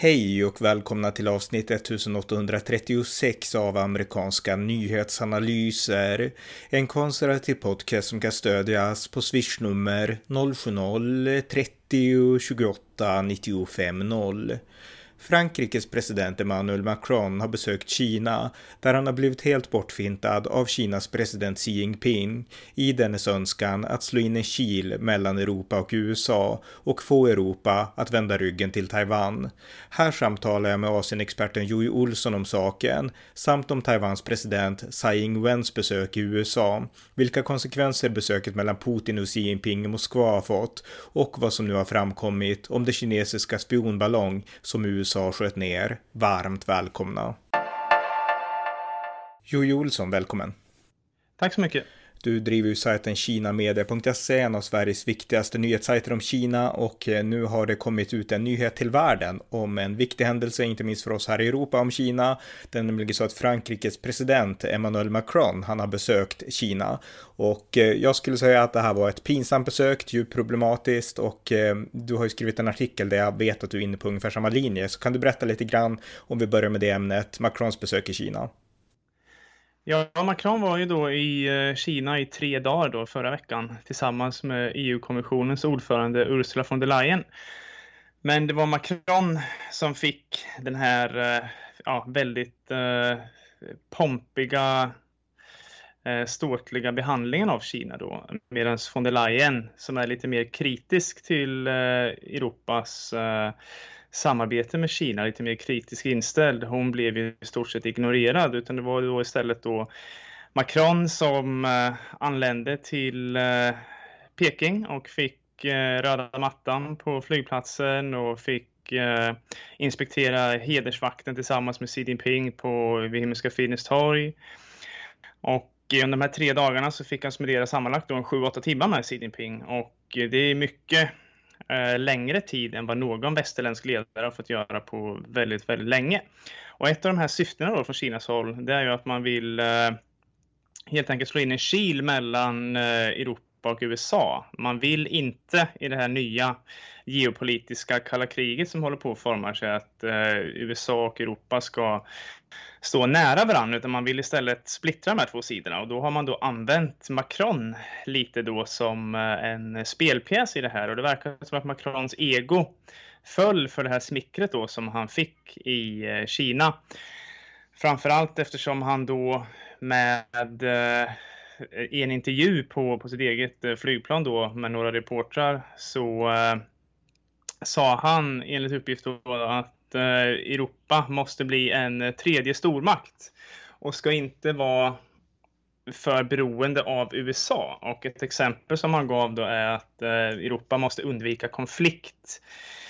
Hej och välkomna till avsnitt 1836 av amerikanska nyhetsanalyser. En konservativ podcast som kan stödjas på swishnummer 070-30 28 95 0. Frankrikes president Emmanuel Macron har besökt Kina där han har blivit helt bortfintad av Kinas president Xi Jinping i dennes önskan att slå in en kil mellan Europa och USA och få Europa att vända ryggen till Taiwan. Här samtalar jag med Asienexperten Jojje Olsson om saken samt om Taiwans president Tsai Ing-wens besök i USA, vilka konsekvenser besöket mellan Putin och Xi Jinping i Moskva har fått och vad som nu har framkommit om det kinesiska spionballong som USA USA sköt ner. Varmt välkomna. Jojo Olsson, välkommen. Tack så mycket. Du driver ju sajten kinamedia.se, en av Sveriges viktigaste nyhetssajter om Kina och eh, nu har det kommit ut en nyhet till världen om en viktig händelse, inte minst för oss här i Europa om Kina. Det är nämligen så att Frankrikes president Emmanuel Macron, han har besökt Kina och eh, jag skulle säga att det här var ett pinsamt besök, djupt problematiskt och eh, du har ju skrivit en artikel där jag vet att du är inne på ungefär samma linje. Så kan du berätta lite grann om vi börjar med det ämnet, Macrons besök i Kina? Ja, Macron var ju då i eh, Kina i tre dagar då förra veckan tillsammans med EU-kommissionens ordförande Ursula von der Leyen. Men det var Macron som fick den här eh, ja, väldigt eh, pompiga, eh, ståtliga behandlingen av Kina då. Medan von der Leyen, som är lite mer kritisk till eh, Europas eh, samarbete med Kina, lite mer kritiskt inställd. Hon blev i stort sett ignorerad, utan det var då istället då Macron som eh, anlände till eh, Peking och fick eh, röda mattan på flygplatsen och fick inspektera hedersvakten tillsammans med Xi Jinping på vid Himmelska fridens torg. Och under de här tre dagarna så fick han spendera sammanlagt en 7-8 timmar med Xi Jinping och det är mycket eh, längre tid än vad någon västerländsk ledare har fått göra på väldigt, väldigt länge. Och ett av de här syftena då från Kinas håll, det är ju att man vill eh, helt enkelt slå in en kil mellan eh, Europa och USA. Man vill inte i det här nya geopolitiska kalla kriget som håller på att forma sig att eh, USA och Europa ska stå nära varandra utan man vill istället splittra de här två sidorna och då har man då använt Macron lite då som eh, en spelpjäs i det här och det verkar som att Macrons ego föll för det här smickret då som han fick i eh, Kina. Framförallt eftersom han då med eh, Eh, i en intervju på, på sitt eget eh, flygplan då med några reportrar så eh, sa han enligt uppgift då att Eh, Europa måste bli en eh, tredje stormakt och ska inte vara för beroende av USA. Och ett exempel som han gav då är att eh, Europa måste undvika konflikt eh,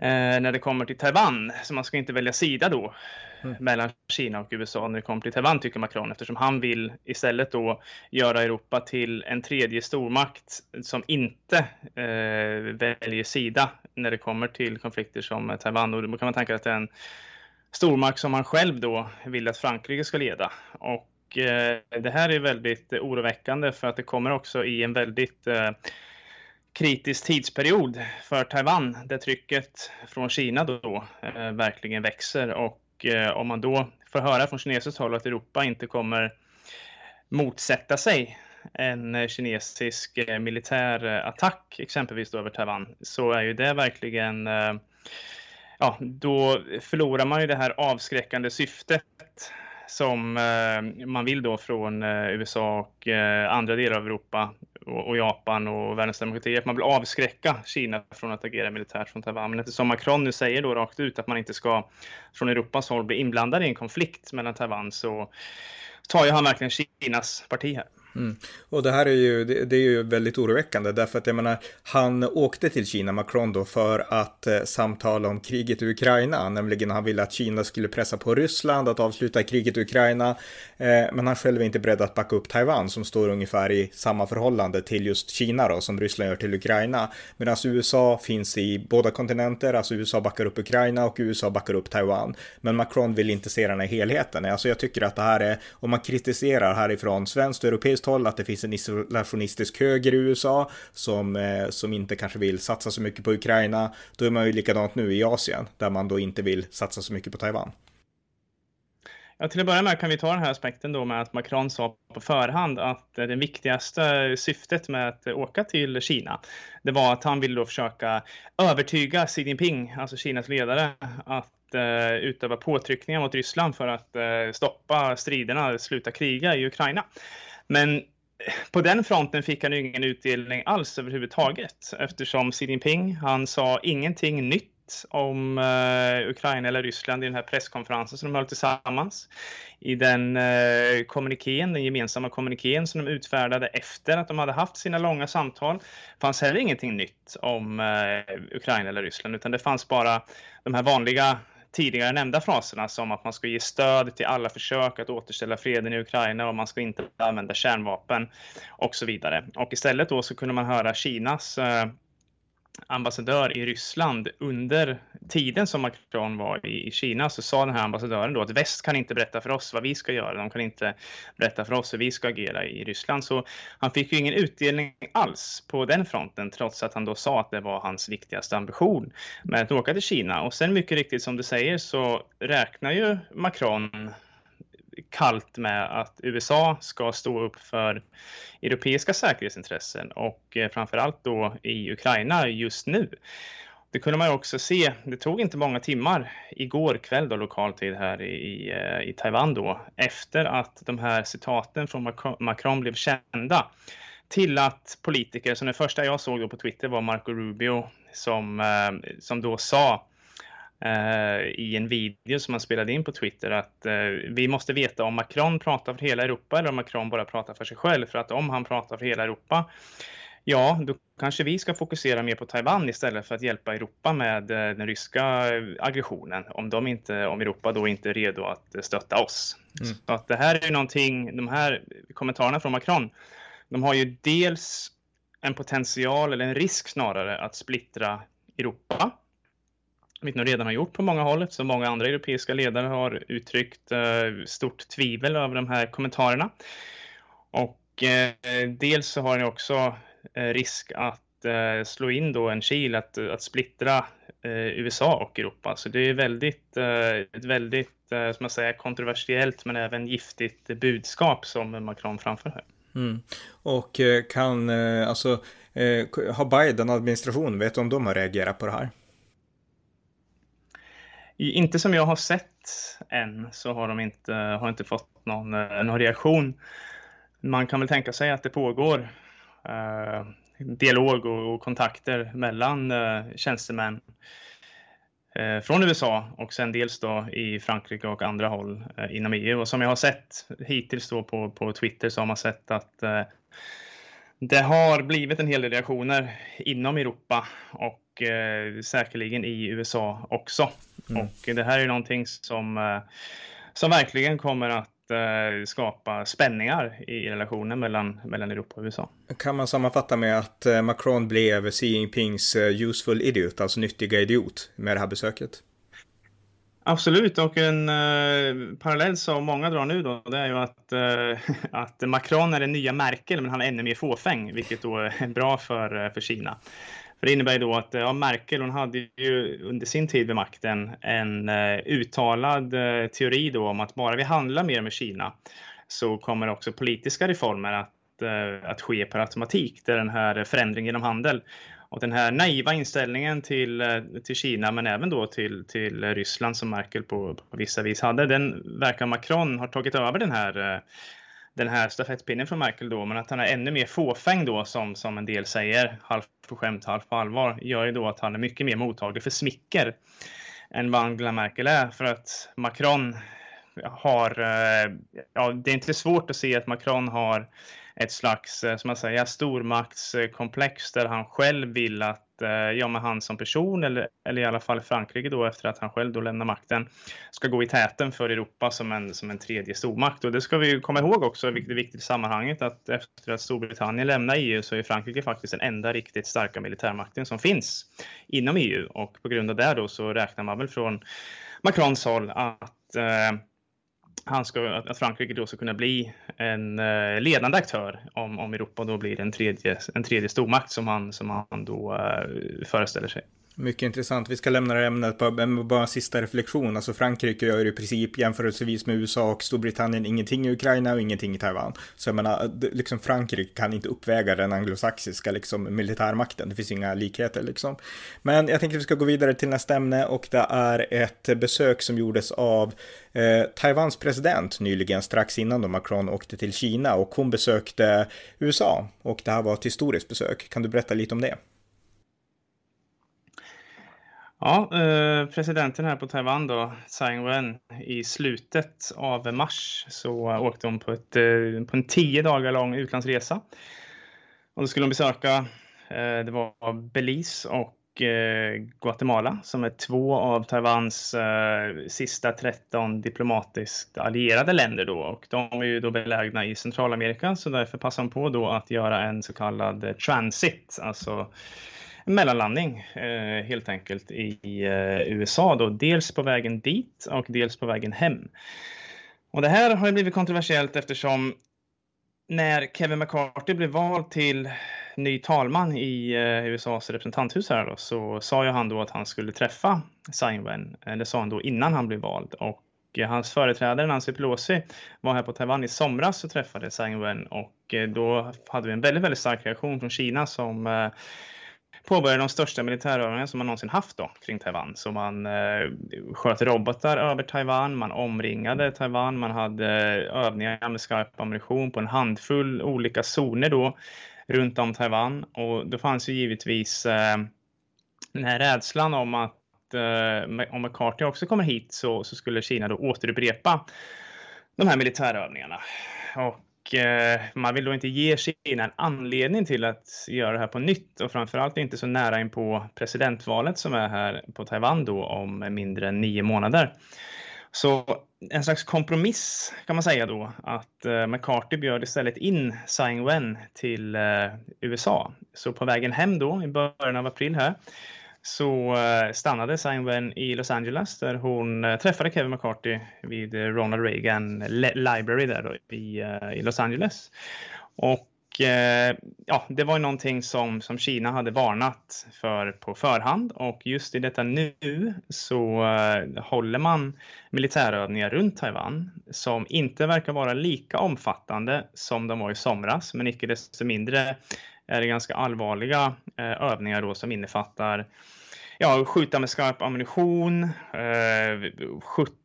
när det kommer till Taiwan. Så man ska inte välja sida då mm. mellan Kina och USA när det kommer till Taiwan, tycker Macron, eftersom han vill istället då göra Europa till en tredje stormakt som inte eh, väljer sida när det kommer till konflikter som Taiwan. Och då kan man tänka att det är en stormakt som man själv då vill att Frankrike ska leda. Och eh, det här är väldigt oroväckande för att det kommer också i en väldigt eh, kritisk tidsperiod för Taiwan där trycket från Kina då eh, verkligen växer. Och eh, om man då får höra från kinesiskt håll att Europa inte kommer motsätta sig en kinesisk eh, militär eh, attack, exempelvis då över Taiwan, så är ju det verkligen eh, Ja, då förlorar man ju det här avskräckande syftet som eh, man vill då från USA och andra delar av Europa och Japan och världens demokratier. Att man vill avskräcka Kina från att agera militärt från Taiwan. Men eftersom Macron nu säger då rakt ut att man inte ska från Europas håll bli inblandad i en konflikt mellan Taiwan så tar ju han verkligen Kinas parti här. Mm. Och det här är ju, det, det, är ju väldigt oroväckande därför att jag menar, han åkte till Kina, Macron då, för att eh, samtala om kriget i Ukraina, nämligen han ville att Kina skulle pressa på Ryssland att avsluta kriget i Ukraina, eh, men han själv är inte beredd att backa upp Taiwan som står ungefär i samma förhållande till just Kina då, som Ryssland gör till Ukraina, medan USA finns i båda kontinenter, alltså USA backar upp Ukraina och USA backar upp Taiwan, men Macron vill inte se den här helheten. Alltså jag tycker att det här är, om man kritiserar härifrån svenskt och europeiskt västhåll, att det finns en isolationistisk höger i USA som, som inte kanske vill satsa så mycket på Ukraina. Då är man ju likadant nu i Asien, där man då inte vill satsa så mycket på Taiwan. Ja, till att börja med kan vi ta den här aspekten då med att Macron sa på förhand att det viktigaste syftet med att åka till Kina, det var att han ville då försöka övertyga Xi Jinping, alltså Kinas ledare, att utöva påtryckningar mot Ryssland för att stoppa striderna, sluta kriga i Ukraina. Men på den fronten fick han ingen utdelning alls överhuvudtaget eftersom Xi Jinping, han sa ingenting nytt om uh, Ukraina eller Ryssland i den här presskonferensen som de höll tillsammans. I den eh, uh, kommunikén, den gemensamma kommunikén som de utfärdade efter att de hade haft sina långa samtal fanns heller ingenting nytt om uh, Ukraina eller Ryssland utan det fanns bara de här vanliga tidigare nämnda fraserna som att man ska ge stöd till alla försök att återställa freden i Ukraina och man ska inte använda kärnvapen och så vidare. Och istället då så kunde man höra Kinas eh, ambassadör i Ryssland under tiden som Macron var i Kina så sa den här ambassadören då att väst kan inte berätta för oss vad vi ska göra. De kan inte berätta för oss hur vi ska agera i Ryssland. Så han fick ju ingen utdelning alls på den fronten trots att han då sa att det var hans viktigaste ambition med att åka till Kina. Och sen mycket riktigt som du säger så räknar ju Macron kallt med att USA ska stå upp för europeiska säkerhetsintressen och eh, framförallt då i Ukraina just nu. Det kunde man ju också se. Det tog inte många timmar igår kväll då lokal tid här i, i eh, Taiwan då efter att de här citaten från Macron blev kända till att politiker, som den första jag såg då på Twitter var Marco Rubio som, eh, som då sa Eh, i en video som han spelade in på Twitter att eh, vi måste veta om Macron pratar för hela Europa eller om Macron bara pratar för sig själv. För att om han pratar för hela Europa, ja, då kanske vi ska fokusera mer på Taiwan istället för att hjälpa Europa med eh, den ryska aggressionen. Om, de inte, om Europa då inte är redo att stötta oss. Mm. Så att det här är ju någonting, de här kommentarerna från Macron, de har ju dels en potential eller en risk snarare att splittra Europa vilket de redan har gjort på många håll eftersom många andra europeiska ledare har uttryckt eh, stort tvivel över de här kommentarerna. Och eh, dels så har ni också eh, risk att slå in då en kil, att, att splittra USA och Europa. Så det är väldigt, ett väldigt som man säger, kontroversiellt men även giftigt budskap som Macron framför här. Mm. Och kan, alltså, har Biden-administrationen, vet du om de har reagerat på det här? Inte som jag har sett än så har de inte, har inte fått någon, eh, någon reaktion. Man kan väl tänka sig att det pågår eh, dialog och, och, kontakter mellan eh, tjänstemän eh, från USA och sen dels då i Frankrike och andra håll eh, inom EU. Och som jag har sett hittills då på, på Twitter så har man sett att eh, det har blivit en hel del reaktioner inom Europa och eh, säkerligen i USA också. Mm. Och det här är någonting som, eh, som verkligen kommer att eh, skapa spänningar i relationen mellan, mellan Europa och USA. Kan man sammanfatta med att eh, Macron blev Xi Jinpings useful idiot, alltså nyttiga idiot, med det här besöket? Absolut, och en eh, parallell som många drar nu då, det är ju att, eh, att Macron är den nya Merkel, men han är ännu mer fåfäng, vilket då är bra för, för Kina. För det innebär ju då att eh, ja, Merkel, hon hade ju under sin tid vid makten en eh, uttalad eh, teori då om att bara vi handlar mer med Kina så kommer också politiska reformer att, eh, att ske per automatik, det är den här förändringen genom handel. Och den här naiva inställningen till, eh, till Kina, men även då till, till Ryssland som Merkel på, på vissa vis hade, den verkar Macron ha tagit över den här, eh, den här stafettpinnen från Merkel då, men att han är ännu mer fåfäng då, som, som en del säger, halvt på skämt, halvt på allvar, gör ju då att han är mycket mer mottaglig för smicker än vad Angela Merkel är, för att Macron har, eh, ja, det är inte svårt att se att Macron har ett slags, eh, som man säger, stormaktskomplex där han själv vill att, Eh, ja men han som person eller, eller i alla fall Frankrike då efter att han själv då lämnar makten ska gå i täten för Europa som en, som en tredje stormakt. Och det ska vi komma ihåg också, vilket är viktigt i sammanhanget, att efter att Storbritannien lämnar EU så är Frankrike faktiskt den enda riktigt starka militärmakten som finns inom EU och på grund av det då så räknar man väl från Macrons håll att eh, han ska, att Frankrike då ska kunna bli en eh, ledande aktör om, om Europa då blir en tredje, en tredje stormakt som han, som han då eh, föreställer sig. Mycket intressant. Vi ska lämna det ämnet på bara en sista reflektion. Alltså Frankrike gör i princip jämförelsevis med USA och Storbritannien ingenting i Ukraina och ingenting i Taiwan. Så jag menar, liksom Frankrike kan inte uppväga den anglosaxiska liksom, militärmakten. Det finns inga likheter liksom. Men jag tänkte att vi ska gå vidare till nästa ämne och det är ett besök som gjordes av eh, Taiwans president nyligen strax innan då Macron åkte till Kina och hon besökte USA och det här var ett historiskt besök. Kan du berätta lite om det? Ja, eh, presidenten här på Taiwan då, Tsai Ing-wen, i slutet av mars så åkte hon på, ett, eh, på en tio dagar lång utlandsresa. Och då skulle hon besöka, eh, det var Belize och Guatemala som är två av Taiwans sista 13 diplomatiskt allierade länder då och de är ju då belägna i Centralamerika så därför passar hon på då att göra en så kallad transit, alltså mellanlandning eh, helt enkelt i eh, USA då, dels på vägen dit och dels på vägen hem. Och det här har ju blivit kontroversiellt eftersom när Kevin McCarthy blev vald till ny talman i eh, USAs representanthus här då, så sa ju han då att han skulle träffa Tsai Ing-wen, eller eh, sa han då innan han blev vald. Och hans företrädare Nancy Pelosi var här på Taiwan i somras och träffade Tsai Ing-wen och eh, då hade vi en väldigt, väldigt stark reaktion från Kina som eh, påbörjade de största militärövningarna som man någonsin haft då, kring Taiwan. Så man eh, sköt robotar över Taiwan, man omringade Taiwan, man hade övningar med skarp ammunition på en handfull olika zoner då runt om Taiwan. Och då fanns ju givetvis eh, den här rädslan om att eh, om McCarthy också kommer hit så, så skulle Kina då återupprepa de här militärövningarna. Och Eh, man vill då inte ge Kina en anledning till att göra det här på nytt och framförallt inte så nära in på presidentvalet som är här på Taiwan då om mindre än nio månader. Så en slags kompromiss kan man säga då att eh, McCarthy bjöd istället in Tsai Ing-wen till eh, USA. Så på vägen hem då i början av april här så eh, stannade Simon i Los Angeles där hon eh, träffade Kevin McCarthy vid eh, Ronald Reagan Library där då, i, i Los Angeles. Och ja, det var någonting som, som Kina hade varnat för på förhand och just i detta nu så håller man militärövningar runt Taiwan som inte verkar vara lika omfattande som de var i somras, men icke desto mindre är det ganska allvarliga övningar då som innefattar ja, skjuta med skarp ammunition. Eh,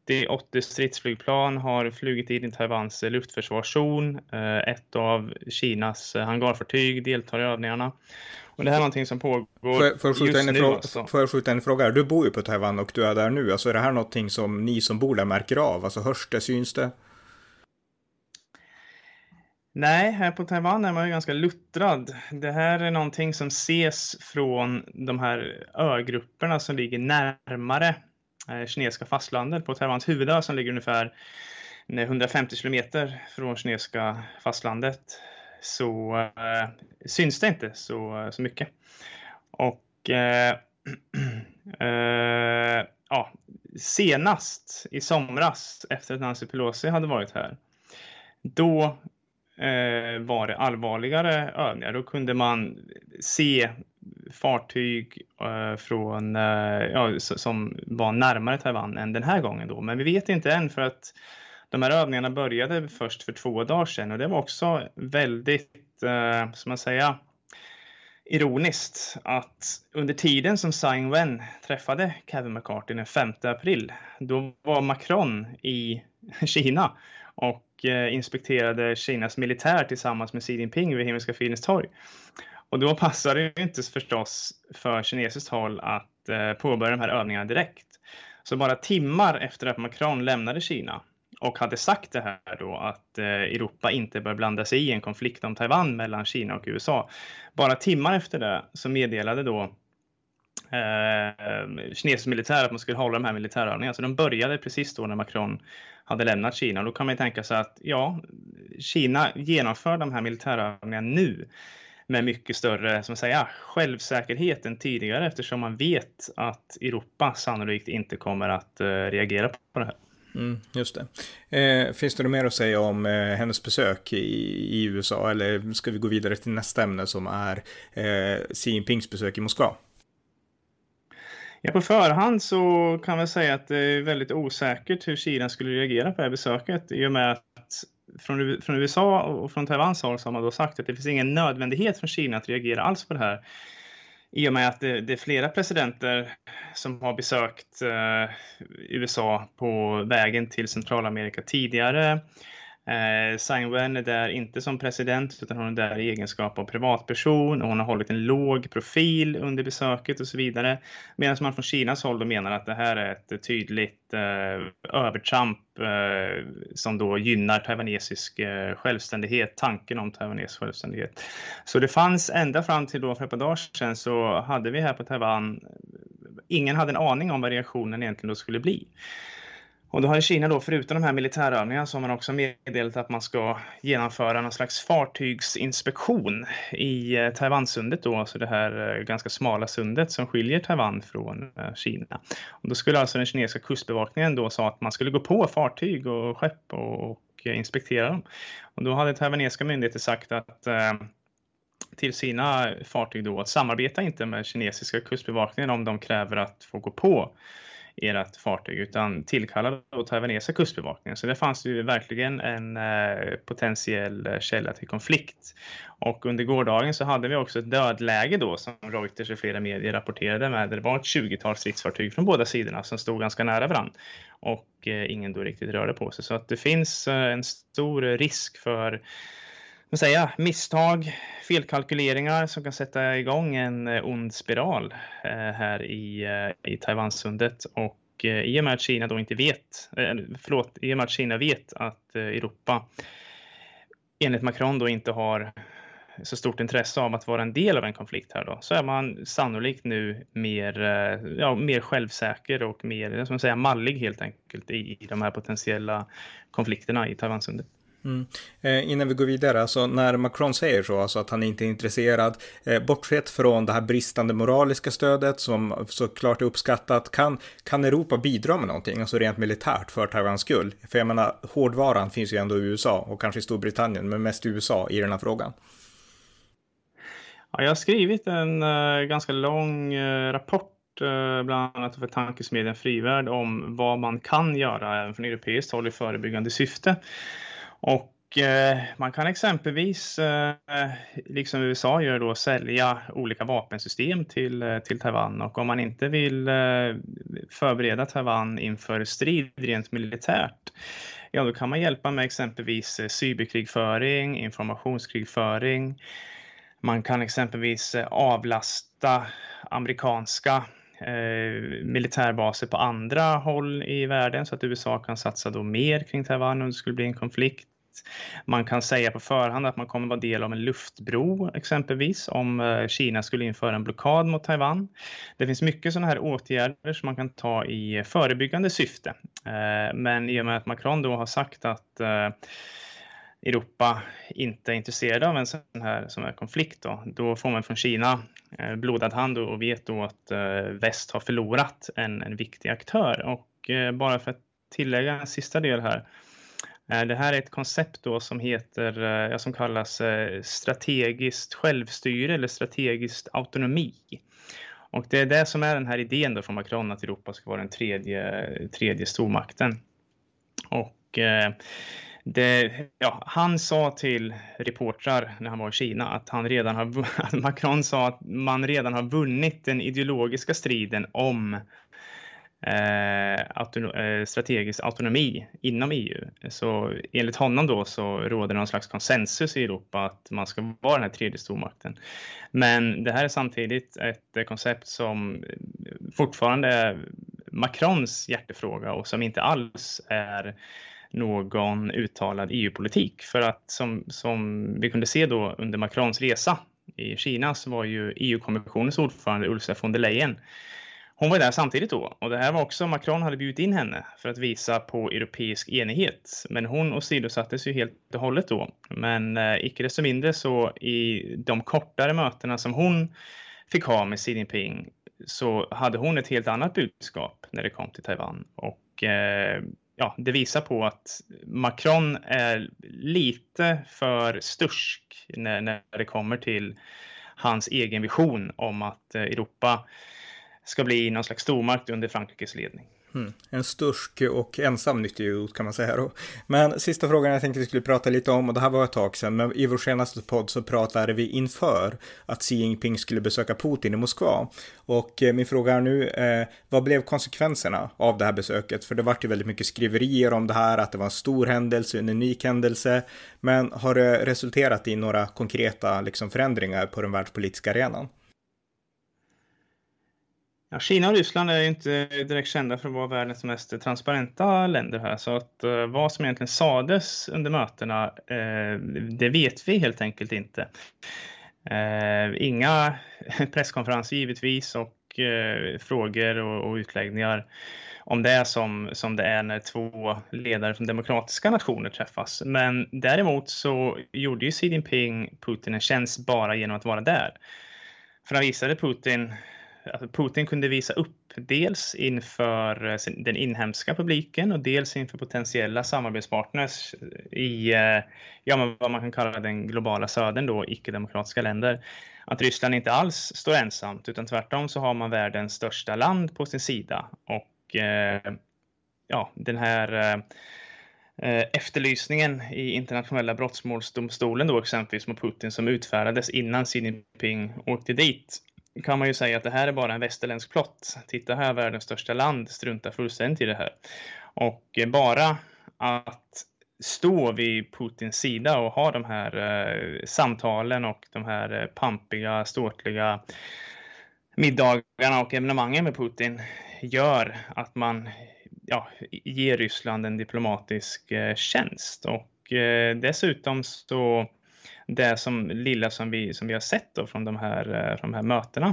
70-80 stridsflygplan har flugit in i Taiwans luftförsvarszon. Eh, ett av Kinas hangarfartyg deltar i övningarna. Och det här är någonting som pågår får, får just nu. Alltså. Får jag skjuta en fråga? Du bor ju på Taiwan och du är där nu. Alltså är det här någonting som ni som bor där märker av? Alltså hörs det, syns det? Nej, här på Taiwan är man ju ganska luttrad. Det här är någonting som ses från de här ögrupperna som ligger närmare eh, kinesiska fastlandet. På Taiwans huvudö som ligger ungefär 150 kilometer från kinesiska fastlandet så eh, syns det inte så, så mycket. Och eh, eh, ja, senast i somras efter att Nancy Pelosi hade varit här då Eh, var det allvarligare övningar. Då kunde man se fartyg eh, från, eh, ja, som var närmare Taiwan än den här gången då. Men vi vet inte än för att de här övningarna började först för två dagar sedan och det var också väldigt, eh, som man säga, ironiskt att under tiden som Tsai Ing-wen träffade Kevin McCarthy den 5 april, då var Macron i Kina och eh, inspekterade Kinas militär tillsammans med Xi Jinping vid Himmelska fridens torg. Och då passade det inte förstås för kinesiskt håll att eh, påbörja de här övningarna direkt. Så bara timmar efter att Macron lämnade Kina och hade sagt det här då att eh, Europa inte bör blanda sig i en konflikt om Taiwan mellan Kina och USA. Bara timmar efter det så meddelade då Eh, eh, kinesisk militär att man skulle hålla de här militärövningarna. Så de började precis då när Macron hade lämnat Kina. och Då kan man ju tänka sig att ja, Kina genomför de här militärövningarna nu med mycket större som säga, självsäkerhet än tidigare eftersom man vet att Europa sannolikt inte kommer att eh, reagera på det här. Mm, just det. Eh, finns det något mer att säga om eh, hennes besök i, i, USA eller ska vi gå vidare till nästa ämne som är eh, Xi Jinpings besök i Moskva? Ja, på förhand så kan man säga att det är väldigt osäkert hur Kina skulle reagera på det här besöket i och med att från, från USA och från Taiwans håll så har man då sagt att det finns ingen nödvändighet från Kina att reagera alls på det här. I och med att det, det är flera presidenter som har besökt eh, USA på vägen till Centralamerika tidigare. Eh, Tsai är där inte som president utan hon är där i egenskap av privatperson och hon har hållit en låg profil under besöket och så vidare. Medan man från Kinas håll då menar att det här är ett tydligt eh, övertramp eh, som då gynnar taiwanesisk eh, självständighet, tanken om taiwanesisk självständighet. Så det fanns ända fram till då för ett par dagar sedan så hade vi här på Taiwan, ingen hade en aning om vad reaktionen egentligen då skulle bli. Och då har Kina då, förutom de här militärövningarna, så har man också meddelat att man ska genomföra någon slags fartygsinspektion i eh, Taiwansundet då, alltså det här eh, ganska smala sundet som skiljer Taiwan från eh, Kina. Och då skulle alltså den kinesiska kustbevakningen då sa att man skulle gå på fartyg och skepp och, inspektera dem. Och då hade taiwanesiska myndigheter sagt att till sina fartyg då att samarbeta inte med kinesiska kustbevakningen om de kräver att få gå på ert fartyg utan tillkallade då taiwanesiska kustbevakningen. Så det fanns ju verkligen en eh, potentiell eh, källa till konflikt. Och under gårdagen så hade vi också ett dödläge då som Reuters och flera medier rapporterade med. Det var ett 20-tal stridsfartyg från båda sidorna som stod ganska nära varandra och eh, ingen då riktigt rörde på sig. Så att det finns en stor risk för säga, misstag, felkalkyleringar som kan sätta igång en eh, ond spiral eh, här i, eh, i Taiwansundet. Och i och med att Kina då inte vet, förlåt, i och med att Kina vet att Europa enligt Macron då inte har så stort intresse av att vara en del av en konflikt här då, så är man sannolikt nu mer, ja, mer självsäker och mer, som säga, mallig helt enkelt i, i de här potentiella konflikterna i Taiwansundet. Mm. Eh, innan vi går vidare, alltså när Macron säger så, alltså att han inte är intresserad, eh, bortsett från det här bristande moraliska stödet som såklart är uppskattat, kan, kan Europa bidra med någonting, alltså rent militärt för Taiwans skull? För jag menar, hårdvaran finns ju ändå i USA och kanske i Storbritannien, men mest i USA i den här frågan. Ja, jag har skrivit en uh, ganska lång uh, rapport eh, bland annat för tankesmedjan Frivärd om vad man kan göra även från europeiskt håll i förebyggande syfte. Och eh, man kan exempelvis, eh, liksom USA gör då, sälja olika vapensystem till, eh, till Taiwan. Och om man inte vill eh, förbereda Taiwan inför strid rent militärt, ja då kan man hjälpa med exempelvis eh, cyberkrigföring, informationskrigföring. Man kan exempelvis eh, avlasta amerikanska eh, militärbaser på andra håll i världen så att USA kan satsa då mer kring Taiwan om det skulle bli en konflikt. Man kan säga på förhand att man kommer vara del av en luftbro exempelvis om eh, Kina skulle införa en blockad mot Taiwan. Det finns mycket sådana här åtgärder som man kan ta i förebyggande syfte. Eh, men i och med att Macron då har sagt att eh, Europa inte är intresserade av en sån här, sån här konflikt då, då får man från Kina blodad hand och vet då att väst har förlorat en, en viktig aktör. Och bara för att tillägga en sista del här Eh, Eh, det här är ett koncept då som heter, eh, som kallas eh, strategiskt självstyre eller strategiskt autonomi. Och det är det som är den här idén då från Macron att Europa ska vara den tredje, tredje stormakten. Och det, ja, han sa till reportrar när han var i Kina att han redan har, Macron sa att man redan har vunnit den ideologiska striden om eh, eh, strategisk autonomi inom EU. Så enligt honom då så råder någon slags konsensus i Europa att man ska vara den här tredje stormakten. Men det här är samtidigt ett koncept som fortfarande är Macrons hjärtefråga och som inte alls är någon uttalad EU-politik. För att som, som vi kunde se då under Macrons resa i Kina så var ju EU-kommissionens ordförande Ursula von der Leyen hon var där samtidigt då och det här var också, Macron hade bjudit in henne för att visa på europeisk enighet. Men hon åsidosattes ju helt och hållet då. Men eh, icke desto mindre så i de kortare mötena som hon fick ha med Xi Jinping så hade hon ett helt annat budskap när det kom till Taiwan. Och eh, ja, det visar på att Macron är lite för stursk när, när det kommer till hans egen vision om att eh, Europa ska bli någon slags stormakt under Frankrikes ledning. Mm. En stursk och ensam nyttigjord kan man säga då. Men sista frågan jag tänkte vi skulle prata lite om, och det här var ett tag sedan, men i vår senaste podd så pratade vi inför att Xi Jinping skulle besöka Putin i Moskva. Och eh, min fråga är nu, eh, vad blev konsekvenserna av det här besöket? För det vart ju väldigt mycket skriverier om det här, att det var en stor händelse, en unik händelse. Men har det resulterat i några konkreta liksom, förändringar på den världspolitiska arenan? Ja, Kina och Ryssland är ju inte direkt kända för att vara världens mest transparenta länder här, så att eh, vad som egentligen sades under mötena, eh, det vet vi helt enkelt inte. Eh, inga presskonferenser givetvis och eh, frågor och, och, utläggningar om det som, som det är när två ledare från demokratiska nationer träffas. Men däremot så gjorde ju Xi Jinping Putin en tjänst bara genom att vara där. För han visade Putin alltså Putin kunde visa upp dels inför eh, den inhemska publiken och dels inför potentiella samarbetspartners i eh, ja, men vad man kan kalla den globala södern då, icke-demokratiska länder. Att Ryssland inte alls står ensamt utan tvärtom så har man världens största land på sin sida och eh, ja, den här efterlysningen i internationella brottmålsdomstolen då exempelvis mot Putin som utfärdades innan Xi Jinping åkte dit kan man ju säga att det här är bara en västerländsk plott. Titta här, världens största land struntar fullständigt i det här. Och eh, bara att stå vid Putins sida och ha de här eh, samtalen och de här eh, pampiga, ståtliga middagarna och evenemangen med Putin gör att man ja, ger Ryssland en diplomatisk eh, tjänst. Och eh, dessutom så det som lilla som vi, som vi har sett då från de här, eh, från de här mötena.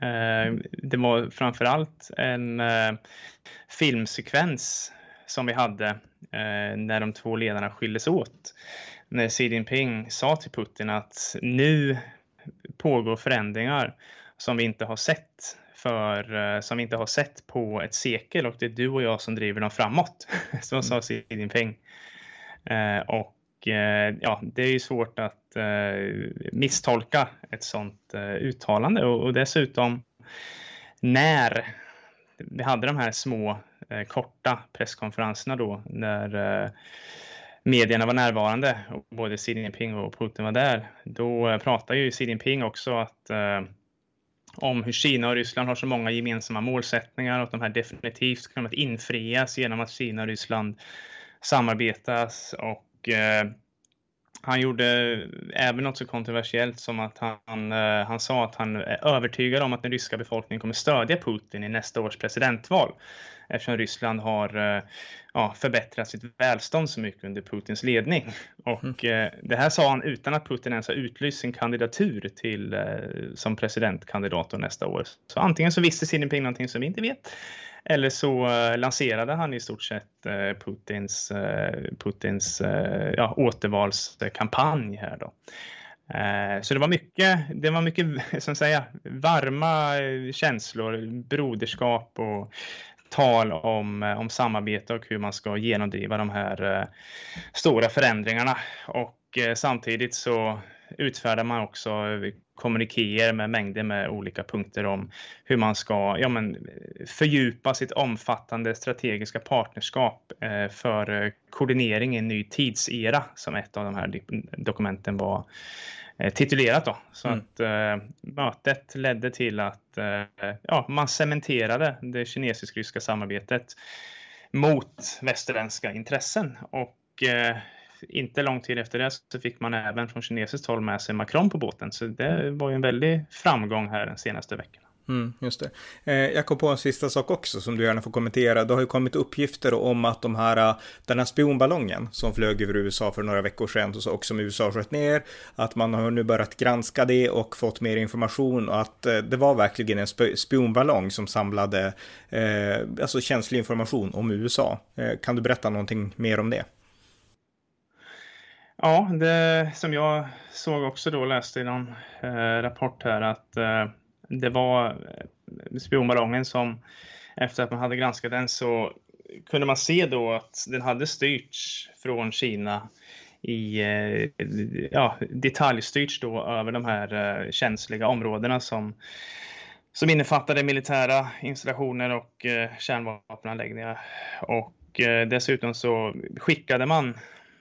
Eh, det var framför allt en eh, filmsekvens som vi hade när de två ledarna skildes åt. När Xi Jinping sa till Putin att nu pågår förändringar som vi inte har sett för, som vi inte har sett på ett sekel och det är du och jag som driver dem framåt. Så sa Xi Jinping. Och Eh, ja, det är ju svårt att eh, misstolka ett sådant eh, uttalande och, dessutom när vi hade de här små eh, korta presskonferenserna då när eh, medierna var närvarande och både Xi Jinping och Putin var där. Då pratade ju Xi Jinping också att om hur Kina och Ryssland har så många gemensamma målsättningar och att de här definitivt kommer att infrias genom att Kina och Ryssland samarbetas och eh, han gjorde även något så kontroversiellt som att han, eh, han sa att han är övertygad om att den ryska befolkningen kommer stödja Putin i nästa års presidentval eftersom Ryssland har eh, ja, förbättrat sitt välstånd så mycket under Putins ledning. Och mm. det här sa han utan att Putin ens har utlyst sin kandidatur till, som presidentkandidat nästa år. Så antingen så visste Xi Jinping någonting som vi inte vet eller så eh, lanserade han i stort sett eh, Putins, eh, Putins ja, återvalskampanj här då. Så det var mycket, det var mycket som säga, varma känslor, broderskap och tal om, om samarbete och hur man ska genomdriva de här stora förändringarna. Och samtidigt så utfärdar man också kommunikéer med mängder med olika punkter om hur man ska ja, men, fördjupa sitt omfattande strategiska partnerskap eh, för koordinering i en ny tidsera som ett av de här dokumenten var eh, titulerat. Då. Så mm. att eh, mötet ledde till att eh, ja, man cementerade det kinesisk-ryska samarbetet mot västerländska intressen. Och eh, inte lång tid efter det så fick man även från kinesiskt håll med sig Macron på båten. Så det var ju en väldig framgång här den senaste veckan. Mm, just det. Eh, jag kom på en sista sak också som du gärna får kommentera. Det har ju kommit uppgifter om att de här, eh, den här spionballongen som flög över USA för några veckor sedan och som USA sköt ner, att man har nu börjat granska det och fått mer information och att eh, det var verkligen en spionballong som samlade eh, alltså känslig information om USA. Kan du berätta någonting mer om det? Ja, det som jag såg också då läste i någon eh, rapport här att eh, det var eh, spionballongen som efter att man hade granskat den så kunde man se då att den hade styrts från Kina i eh, ja, detaljstyrts då över de här eh, känsliga områdena som, som innefattade militära installationer och eh, kärnvapenanläggningar. Och eh, dessutom så skickade man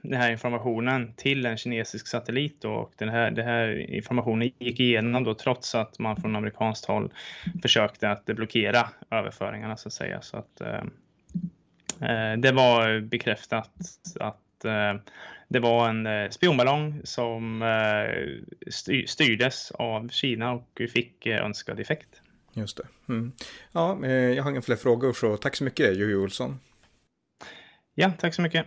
den här informationen till en kinesisk satellit då, och den här, den här informationen gick igenom då trots att man från amerikanskt håll försökte att blockera överföringarna så att säga. Så att, eh, det var bekräftat att eh, det var en eh, spionballong som eh, styrdes av Kina och fick eh, önskad effekt. Just det. Mm. Ja, jag har inga fler frågor så tack så mycket Jojo Olsson. Ja, tack så mycket.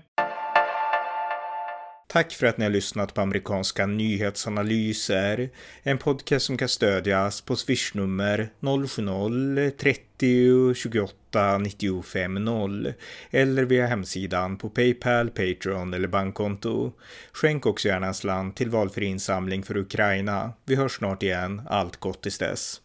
Tack för att ni har lyssnat på amerikanska nyhetsanalyser. En podcast som kan stödjas på swishnummer 070-30 28 95 0 eller via hemsidan på Paypal, Patreon eller bankkonto. Skänk också gärna en slant till valfri insamling för Ukraina. Vi hörs snart igen. Allt gott tills dess.